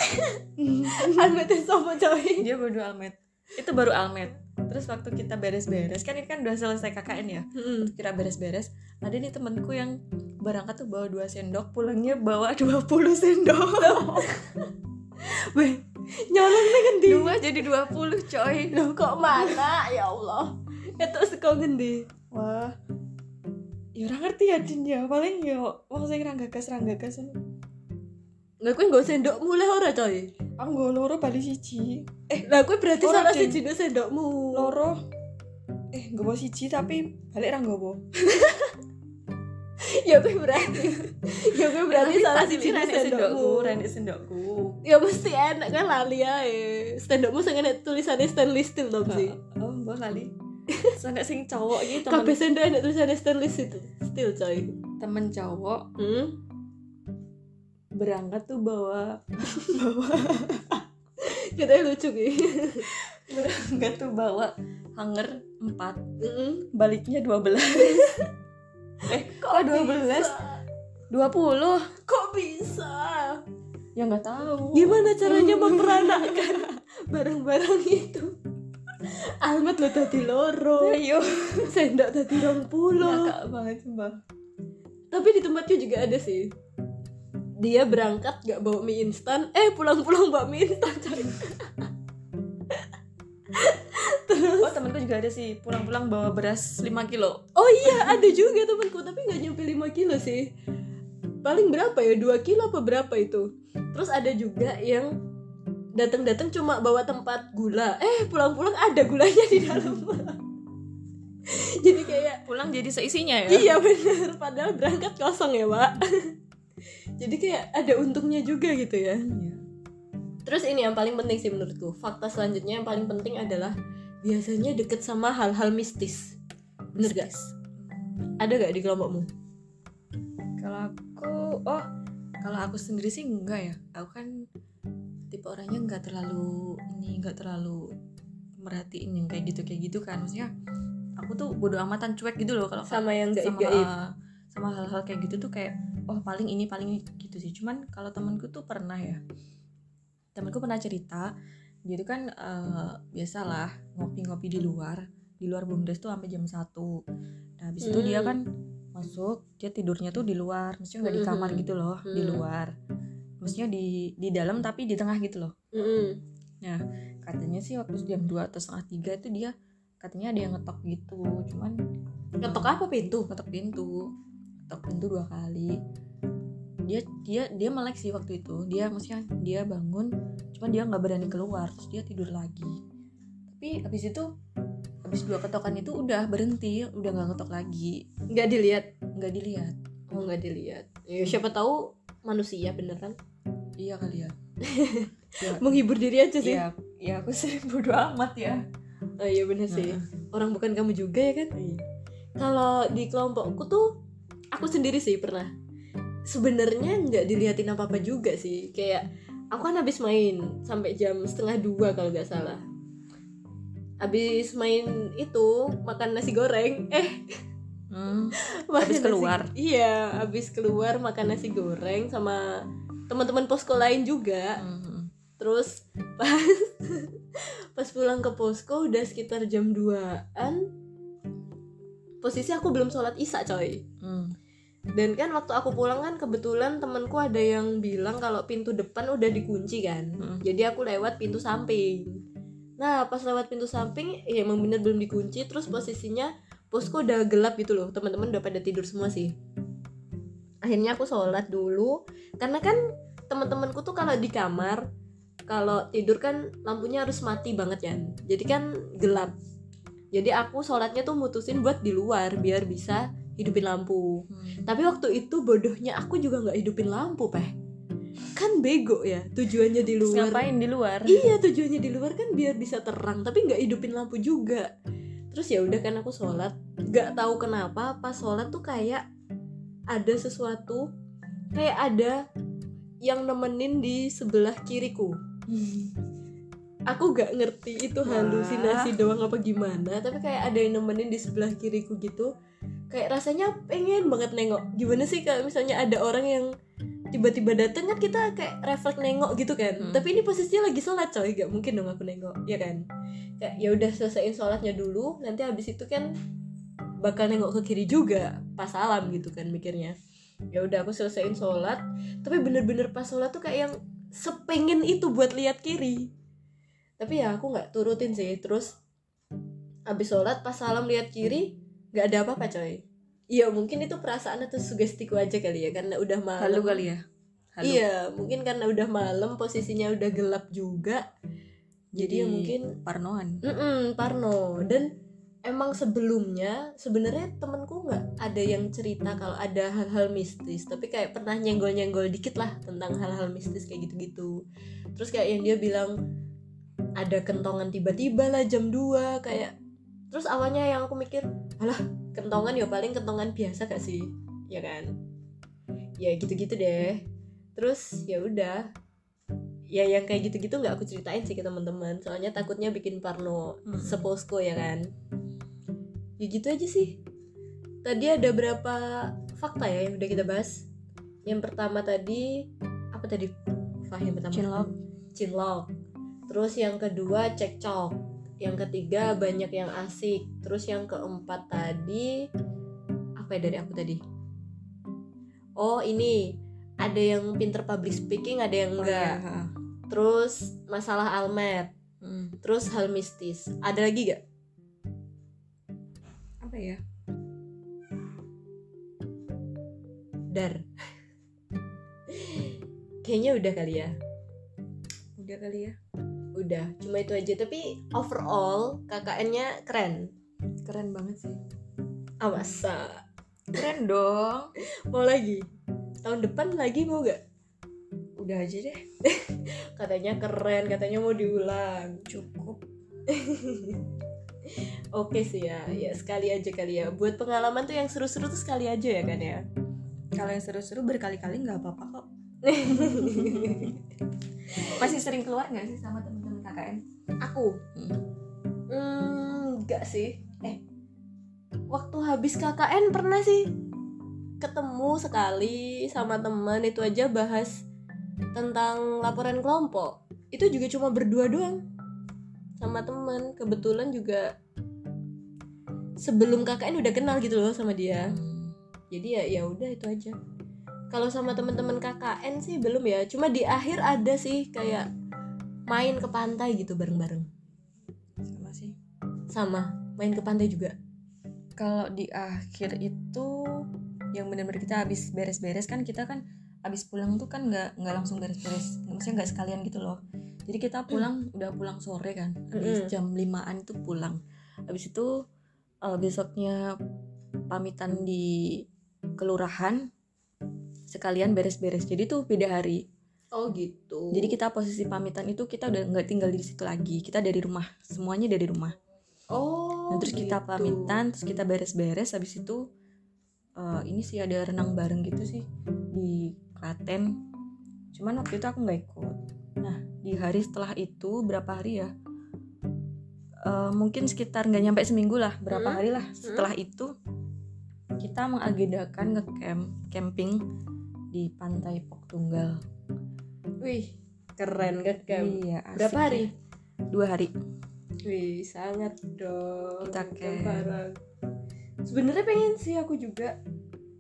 Almetnya sama coy. dia bawa dua almet. Itu baru almet terus waktu kita beres-beres kan ini kan udah selesai KKN ya? Hmm. kita beres-beres ada nih temenku yang berangkat tuh bawa dua sendok pulangnya bawa 20 sendok. Weh, nyolong nih ngendi? dua jadi 20 coy. Loh kok mana? Ya Allah. Itu sekau ngendi? Wah. Ya orang ngerti ya Din ya. Paling ya wong sing ranggagas ranggagas Lah kue gak sendok mulai ora coy aku nggak loro bali siji. Lah kue berarti salah siji do sendokmu. Loro. Eh gak bawa siji tapi balik orang gak bawa Ya kue berarti. Ya kue berarti salah siji do sendokku sendokmu. renek sendokku. Ya mesti enak kan lali ae. Sendokmu sing enak tulisannya stainless steel dong sih oh mbak lali. Sampai sing cowok gitu temen, kabeh sendok ada tulisannya stainless itu steel coy. Temen cowok. Hmm? Berangkat tuh bawa katanya lucu gitu. Berangkat tuh bawa hanger 4 Mm-mm. baliknya 12 eh kok 12 20 kok bisa? Ya nggak tahu. Gimana caranya memperanakan barang-barang itu? Almet lo tadi loro. Ayo sendok tadi rong puluh. Ngakak banget sumpah. Tapi di tempatku juga ada sih dia berangkat gak bawa mie instan. Eh pulang-pulang bawa mie instan coy. oh temenku juga ada sih. Pulang-pulang bawa beras 5 kilo. Oh iya ada juga temanku tapi nggak nyampe 5 kilo sih. Paling berapa ya? 2 kilo apa berapa itu? Terus ada juga yang datang-datang cuma bawa tempat gula. Eh pulang-pulang ada gulanya di dalam. Jadi kayak pulang jadi seisinya ya? Iya bener. Padahal berangkat kosong ya pak jadi kayak ada untungnya juga gitu ya. Iya. terus ini yang paling penting sih menurutku. Fakta selanjutnya yang paling penting adalah biasanya deket sama hal-hal mistis. Bener gak? Ada gak di kelompokmu? Kalau aku oh kalau aku sendiri sih enggak ya. Aku kan tipe orangnya enggak terlalu ini enggak terlalu merhatiin yang kayak gitu kayak gitu kan. Maksudnya aku tuh bodo amatan cuek gitu loh kalau sama yang sama gaib-gaib sama hal-hal kayak gitu tuh kayak oh paling ini paling ini gitu sih. Cuman kalau temanku tuh pernah ya. Temanku pernah cerita dia tuh kan eh, biasalah ngopi-ngopi di luar. Di luar bumdes tuh sampai jam 1 nah habis itu dia Hmm. kan masuk dia tidurnya tuh di luar. Maksudnya nggak di kamar Hmm. gitu loh di Hmm. luar. Maksudnya di di dalam tapi di tengah gitu loh. Mm-mm. katanya sih waktu jam 2 atau setengah tiga itu dia katanya ada yang ngetok gitu. Cuman ngetok apa pintu? Ngetok pintu ngetok pintu dua kali. Dia dia dia melek sih waktu itu. Dia maksudnya dia bangun cuman dia nggak berani keluar terus dia tidur lagi. Tapi habis itu habis dua ketokan itu udah berhenti udah nggak ngetok lagi. Nggak dilihat? Nggak dilihat. Oh nggak dilihat. Ya, siapa tahu manusia beneran iya kali ya. Menghibur diri aja sih. Iya ya aku sih bodo amat ya. Oh iya bener sih. Orang bukan kamu juga ya kan? Iya. kalau di kelompokku tuh aku sendiri sih pernah. Sebenarnya nggak diliatin apa apa juga sih. Kayak aku kan habis main sampai jam setengah dua kalau nggak salah. Habis main itu makan nasi goreng. Eh Hmm, Habis nasi- keluar? iya habis keluar makan nasi goreng sama teman-teman posko lain juga. Hmm, terus pas pas pulang ke posko udah sekitar jam 2an posisi aku belum sholat isya coy. Hmm. Dan kan waktu aku pulang kan kebetulan temanku ada yang bilang kalau pintu depan udah dikunci kan. Mm. jadi aku lewat pintu samping. Nah pas lewat pintu samping ya emang bener belum dikunci terus posisinya posko udah gelap gitu loh. Teman-teman udah pada tidur semua sih. Akhirnya aku sholat dulu. Karena kan teman-temanku tuh kalau di kamar kalau tidur kan lampunya harus mati banget ya jadi kan gelap. Jadi aku sholatnya tuh mutusin buat di luar biar bisa hidupin lampu. Hmm. tapi waktu itu bodohnya aku juga nggak hidupin lampu peh. Kan bego ya tujuannya di Terus luar. ngapain di luar? Iya tujuannya di luar kan biar bisa terang tapi nggak hidupin lampu juga. Terus ya udah kan aku sholat. Nggak tahu kenapa pas sholat tuh kayak ada sesuatu kayak ada yang nemenin di sebelah kiriku aku gak ngerti itu Wah. halusinasi doang apa gimana tapi kayak ada yang nemenin di sebelah kiriku gitu. Kayak rasanya pengen banget nengok. Gimana sih kalau misalnya ada orang yang tiba-tiba dateng kan kita kayak refleks nengok gitu kan. Hmm. tapi ini posisinya lagi sholat coy. Gak mungkin dong aku nengok ya kan? Kayak ya udah selesaiin sholatnya dulu nanti habis itu kan bakal nengok ke kiri juga pas salam gitu kan mikirnya. Ya udah aku selesaiin sholat. Tapi bener-bener pas sholat tuh kayak yang sepengen itu buat lihat kiri tapi ya aku nggak turutin sih. Terus habis sholat pas salam lihat kiri nggak ada apa-apa coy. Iya mungkin itu perasaan atau sugestiku aja kali ya karena udah malam. Halu kali ya? Halu. iya mungkin karena udah malam posisinya udah gelap juga. Jadi, ya mungkin parnoan. Mm-mm, Parno. Dan emang sebelumnya sebenarnya temenku nggak ada yang cerita kalau ada hal-hal mistis. Tapi kayak pernah nyenggol-nyenggol dikit lah tentang hal-hal mistis kayak gitu-gitu. Terus kayak yang dia bilang ada kentongan tiba-tiba lah jam 2 kayak terus awalnya yang aku mikir alah kentongan ya paling kentongan biasa gak sih? Ya kan? Ya gitu-gitu deh. Terus ya udah. Ya yang kayak gitu-gitu nggak aku ceritain sih ke teman-teman soalnya takutnya bikin parno Hmm. seposko ya kan? Ya gitu aja sih. Tadi ada berapa fakta ya yang udah kita bahas? Yang pertama tadi apa tadi? Fah yang pertama. Cinlok. cinlok terus yang kedua cekcok yang ketiga banyak yang asik. Terus yang keempat tadi apa ya dari aku tadi? Oh ini. Ada yang pinter public speaking ada yang Oh, enggak. iya, ha. terus masalah almet Hmm. terus hal mistis. Ada lagi gak apa ya? Dar. Kayaknya udah kali ya. Udah kali ya udah cuma itu aja. Tapi overall KKN-nya keren. Keren banget sih. Ah masa keren dong. Mau lagi? Tahun depan lagi mau gak udah aja deh. Katanya keren katanya mau diulang. Cukup. Oke sih ya ya sekali aja kali ya. Buat pengalaman tuh yang seru-seru tuh sekali aja ya kan ya? Kalau yang seru-seru berkali-kali nggak apa-apa kok. Masih sering keluar nggak sih sama temen-temen KKN aku? Hmm. hmm, enggak sih. Eh waktu habis KKN pernah sih. Ketemu sekali sama teman itu aja bahas tentang laporan kelompok. Itu juga cuma berdua doang sama teman. Kebetulan juga sebelum KKN udah kenal gitu loh sama dia. Jadi ya ya udah itu aja. Kalau sama teman-teman KKN sih belum ya. Cuma di akhir ada sih kayak main ke pantai gitu bareng-bareng. Sama sih. Sama main ke pantai juga. Kalau di akhir itu yang benar-benar kita habis beres-beres kan kita kan habis pulang tuh kan nggak nggak langsung beres-beres. Maksudnya nggak sekalian gitu loh. Jadi kita pulang udah pulang sore kan. Habis Mm-mm. jam 5an itu pulang. Habis itu eh, besoknya pamitan di kelurahan sekalian beres-beres. Jadi tuh beda hari oh gitu. Jadi kita posisi pamitan itu kita udah nggak tinggal di situ lagi. Kita dari rumah semuanya dari rumah. Oh Nah, terus kita gitu. pamitan terus kita beres-beres habis itu eh, ini sih ada renang bareng gitu sih di Klaten. Cuman waktu itu aku nggak ikut. Nah di hari setelah itu berapa hari ya? Eh, mungkin sekitar nggak nyampe seminggu lah berapa Hmm. hari lah setelah itu kita mengagendakan nge camp camping di pantai Pok Tunggal wih keren Cam? iya asik berapa ya. hari dua hari wih sangat dong Kita bareng. sebenarnya pengen sih aku juga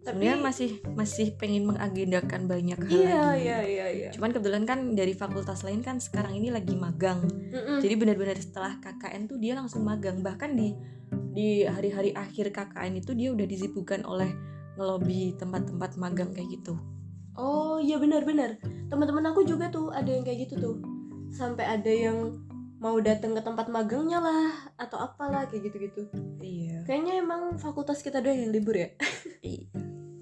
tapi sebenarnya masih masih pengen mengagendakan banyak hal iya lagi iya iya iya Cuman kebetulan kan dari fakultas lain kan sekarang ini lagi magang. Mm-mm. Jadi benar-benar setelah KKN tuh dia langsung magang. Bahkan di di hari-hari akhir KKN itu dia udah disibukkan oleh ngelobi tempat-tempat magang kayak gitu. Oh iya benar-benar teman-teman aku juga tuh ada yang kayak gitu tuh sampai ada yang mau datang ke tempat magangnya lah atau apalah kayak gitu-gitu Iya. kayaknya emang fakultas kita doang yang libur ya Iya.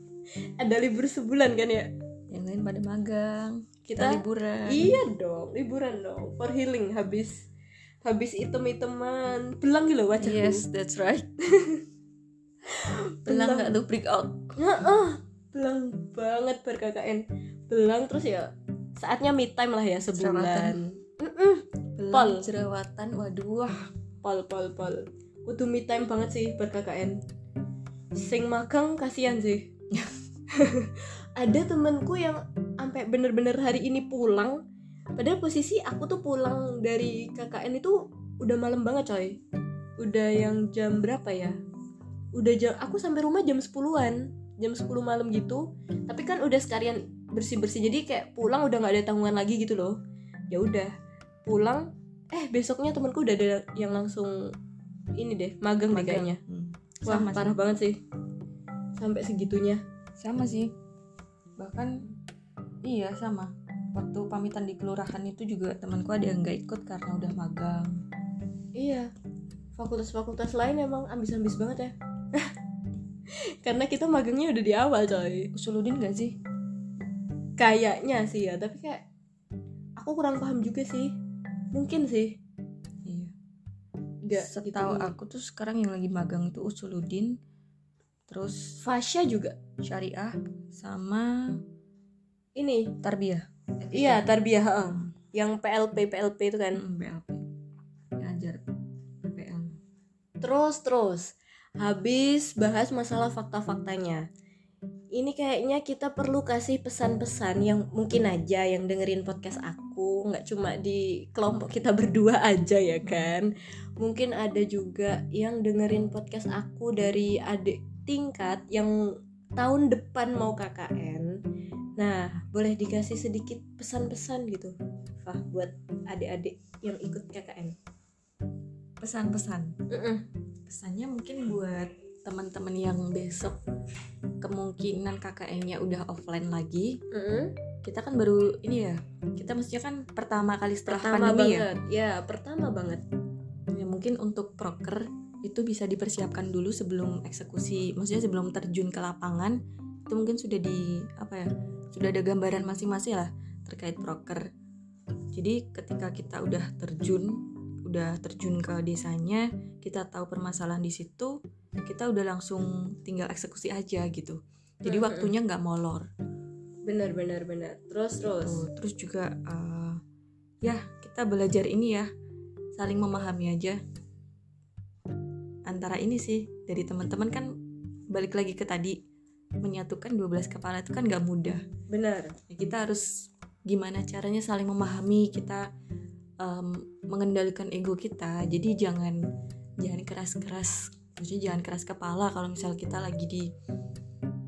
ada libur sebulan kan ya Yang lain pada magang, kita kita, liburan. iya dong liburan dong for healing habis habis item-iteman belang gitu wajahku Yes, that's right. Belang nggak tuh break out. Heeh, belang banget ber KKN. Belang terus ya saatnya me time lah ya sebulan. Belang Pol. jerawatan. Waduh, wah. pol pol pol. Kudu me time banget sih KKN. Sing magang kasihan sih. Ada temenku yang sampai bener-bener hari ini pulang. Padahal posisi aku tuh pulang dari KKN itu udah malam banget coy. Udah yang jam berapa ya? Udah jam aku sampai rumah jam 10-an jam 10 malam gitu tapi kan udah sekalian bersih-bersih jadi kayak pulang udah nggak ada tanggungan lagi gitu loh ya udah pulang eh besoknya temanku udah ada yang langsung ini deh magang, deh Magang. kayaknya Hmm. wah Sama parah sih. banget sih sampai segitunya Sama sih. Bahkan iya sama. Waktu pamitan di kelurahan itu juga temanku ada yang nggak ikut karena udah magang. Iya, fakultas-fakultas lain emang ambis-ambis banget ya. Karena kita magangnya udah di awal coy. Usuludin gak sih? Kayaknya sih ya, tapi kayak aku kurang paham juga sih. Mungkin sih. Iya. Nggak setahu gitu. aku tuh sekarang yang lagi magang itu usuludin terus Fasya juga syariah sama ini tarbiyah iya tarbiyah heeh. yang PLP PLP itu kan Hmm, BLP ngajar PPL terus terus habis bahas masalah fakta-faktanya. Ini kayaknya kita perlu kasih pesan-pesan yang mungkin aja yang dengerin podcast aku nggak cuma di kelompok kita berdua aja ya kan. Mungkin ada juga yang dengerin podcast aku dari adik tingkat yang tahun depan mau KKN nah boleh dikasih sedikit pesan-pesan gitu Fah buat adik-adik yang ikut KKN pesan-pesan? Mm-mm. Pesannya mungkin buat teman-teman yang besok kemungkinan KKN-nya udah offline lagi. Mm-mm. kita kan baru ini ya kita mestinya kan pertama kali setelah pertama pandemi ya? banget. Ya pertama banget. Ya mungkin untuk proker itu bisa dipersiapkan dulu sebelum eksekusi maksudnya sebelum terjun ke lapangan. Itu mungkin sudah di apa ya sudah ada gambaran masing-masing lah terkait proker. Jadi ketika kita udah terjun udah terjun ke desanya kita tahu permasalahan di situ kita udah langsung tinggal eksekusi aja gitu. Jadi waktunya nggak molor. Benar benar benar. Terus terus? Tuh, terus juga eh, ya kita belajar ini ya saling memahami aja. Antara ini sih dari teman-teman kan balik lagi ke tadi menyatukan 12 kepala itu kan nggak mudah. Benar. Ya, kita harus gimana caranya saling memahami kita em, mengendalikan ego kita. Jadi jangan jangan keras-keras. Maksudnya jangan keras kepala kalau misal kita lagi di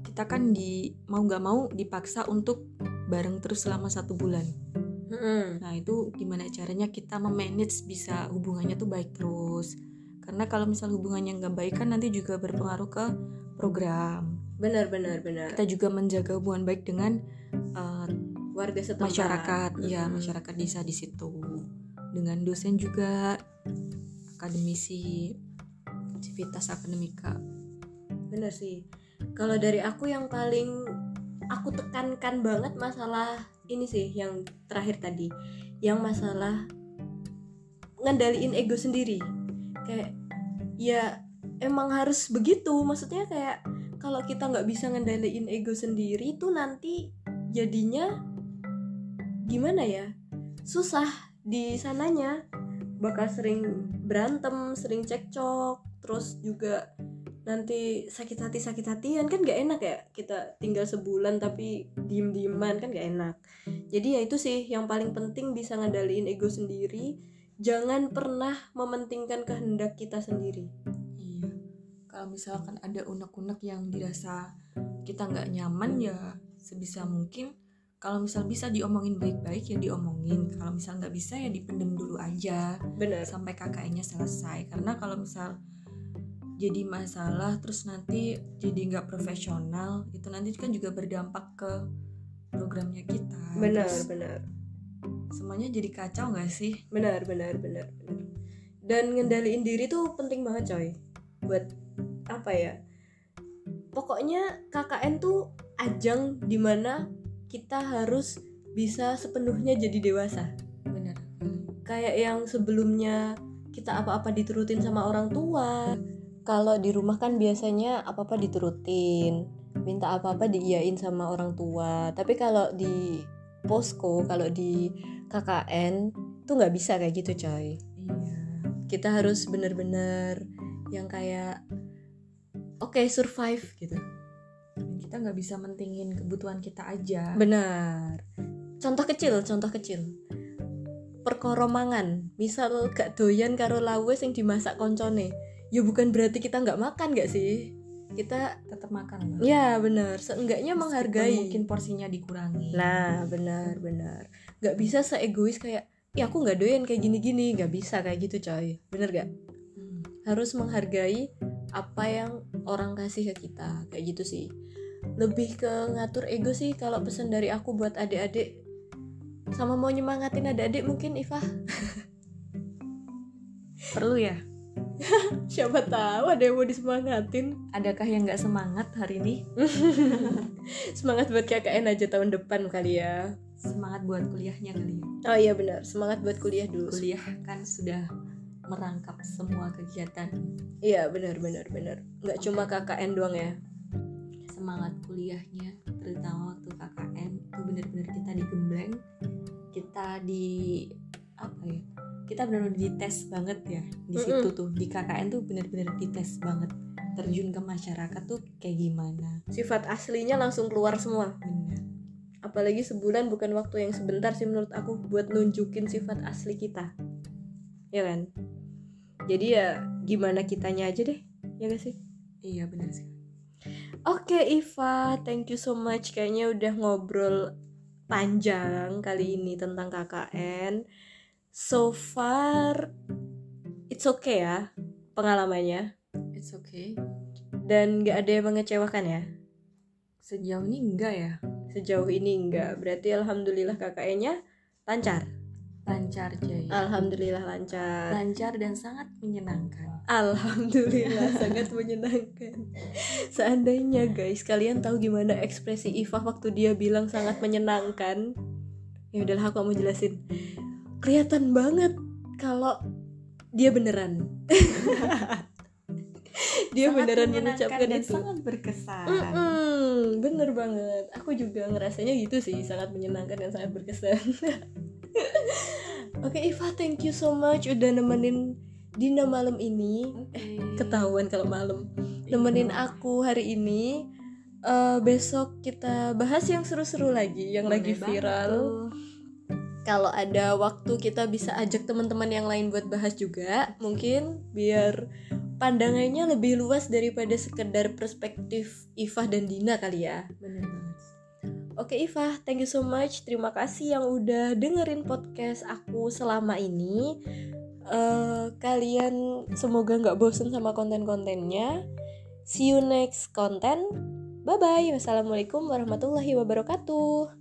kita kan di mau nggak mau dipaksa untuk bareng terus selama satu bulan. Nah itu gimana caranya kita memanage bisa hubungannya tuh baik terus. Karena kalau misal hubungannya nggak baik kan nanti juga berpengaruh ke program. Benar benar benar. Kita juga menjaga hubungan baik dengan uh, warga setempat. masyarakat. Ya Mm-mm. masyarakat desa di situ Dengan dosen juga Akademisi Civitas akademika. Benar sih. Kalau dari aku yang paling aku tekankan banget masalah ini sih yang terakhir tadi. Yang masalah ngendaliin ego sendiri. Kayak ya emang harus begitu. Maksudnya kayak kalau kita nggak bisa ngendaliin ego sendiri tuh nanti jadinya gimana ya? Susah di sananya. Bakal sering berantem sering cekcok terus juga nanti sakit hati sakit hatian. Kan gak enak ya kita tinggal sebulan tapi diem dieman kan gak enak. Jadi ya itu sih yang paling penting bisa ngendaliin ego sendiri. Jangan pernah mementingkan kehendak kita sendiri. Iya. Kalau misalkan ada unek-unek yang dirasa kita nggak nyaman ya sebisa mungkin kalau misal bisa diomongin baik-baik ya diomongin. Kalau misal nggak bisa ya dipendem dulu aja. Benar. Sampai KKN-nya selesai. Karena kalau misal jadi masalah terus nanti jadi nggak profesional itu nanti kan juga berdampak ke programnya kita. Benar Terus benar. semuanya jadi kacau nggak sih? Benar benar benar benar. Dan ngendaliin diri tuh penting banget coy. Buat apa ya? Pokoknya KKN tuh ajang di mana kita harus bisa sepenuhnya jadi dewasa. Benar. Kayak yang sebelumnya kita apa-apa diturutin sama orang tua. Kalau di rumah kan biasanya apa-apa diturutin minta apa-apa diiyain sama orang tua. Tapi kalau di posko kalau di KKN tuh nggak bisa kayak gitu coy. Iya. Kita harus bener-bener yang kayak oke survive gitu kita nggak bisa mentingin kebutuhan kita aja. Benar. Contoh kecil contoh kecil. Perkoromangan. Misal gak doyan karo lawes yang dimasak koncone. Ya bukan berarti kita nggak makan gak sih? Kita tetap makan lah ya benar. Seenggaknya Meskipun menghargai. mungkin porsinya dikurangi. Nah benar benar. Nggak bisa seegois kayak ya aku nggak doyan kayak gini-gini. Nggak bisa kayak gitu coy. Bener gak Hmm. harus menghargai apa yang orang kasih ke kita. Kayak gitu sih lebih ke ngatur ego sih kalau pesan dari aku buat adik-adik. Sama mau nyemangatin adik-adik mungkin Iva. Perlu ya? Siapa tahu ada yang mau disemangatin. Adakah yang nggak semangat hari ini? Semangat buat KKN aja tahun depan kali ya. Semangat buat kuliahnya kali ya? Oh iya benar. Semangat buat kuliah dulu. Kuliah kan sudah merangkap semua kegiatan. Iya benar benar benar. Nggak cuma KKN doang ya semangat kuliahnya terutama waktu KKN itu benar-benar kita digembleng. Kita di apa ya kita benar-benar dites banget ya di situ tuh. Di KKN tuh benar-benar dites banget terjun ke masyarakat tuh kayak gimana. Sifat aslinya langsung keluar semua. Benar. Apalagi sebulan bukan waktu yang sebentar sih menurut aku buat nunjukin sifat asli kita. Ya kan? Jadi ya gimana kitanya aja deh ya gak sih? Iya benar sih Oke Iva, thank you so much. Kayaknya udah ngobrol panjang kali ini tentang KKN. So far, it's okay ya pengalamannya. it's okay Dan gak ada yang mengecewakan ya. sejauh ini enggak ya Sejauh ini enggak. Berarti alhamdulillah KKN-nya lancar. Lancar Jaya Alhamdulillah lancar. lancar dan sangat menyenangkan Alhamdulillah sangat menyenangkan. Seandainya guys kalian tahu gimana ekspresi Iva waktu dia bilang sangat menyenangkan, ya udahlah aku mau jelasin. Kelihatan banget kalau dia beneran. dia Sangat beneran mengucapkan dan itu. sangat berkesan Mm-mm, bener banget. Aku juga ngerasanya gitu sih, sangat menyenangkan dan sangat berkesan. Oke Iva, thank you so much udah nemenin Dina malam ini. Oke. Ketahuan kalau malam. Iya. Nemenin aku hari ini. Eh, besok kita bahas yang seru-seru lagi, yang Boleh lagi viral. Kalau ada waktu kita bisa ajak teman-teman yang lain buat bahas juga, mungkin biar pandangannya lebih luas daripada sekedar perspektif Iva dan Dina kali ya. banget Oke Iva, thank you so much. Terima kasih yang udah dengerin podcast aku selama ini. Eh, kalian semoga nggak bosen sama konten-kontennya. See you next content. Bye bye. Wassalamualaikum warahmatullahi wabarakatuh.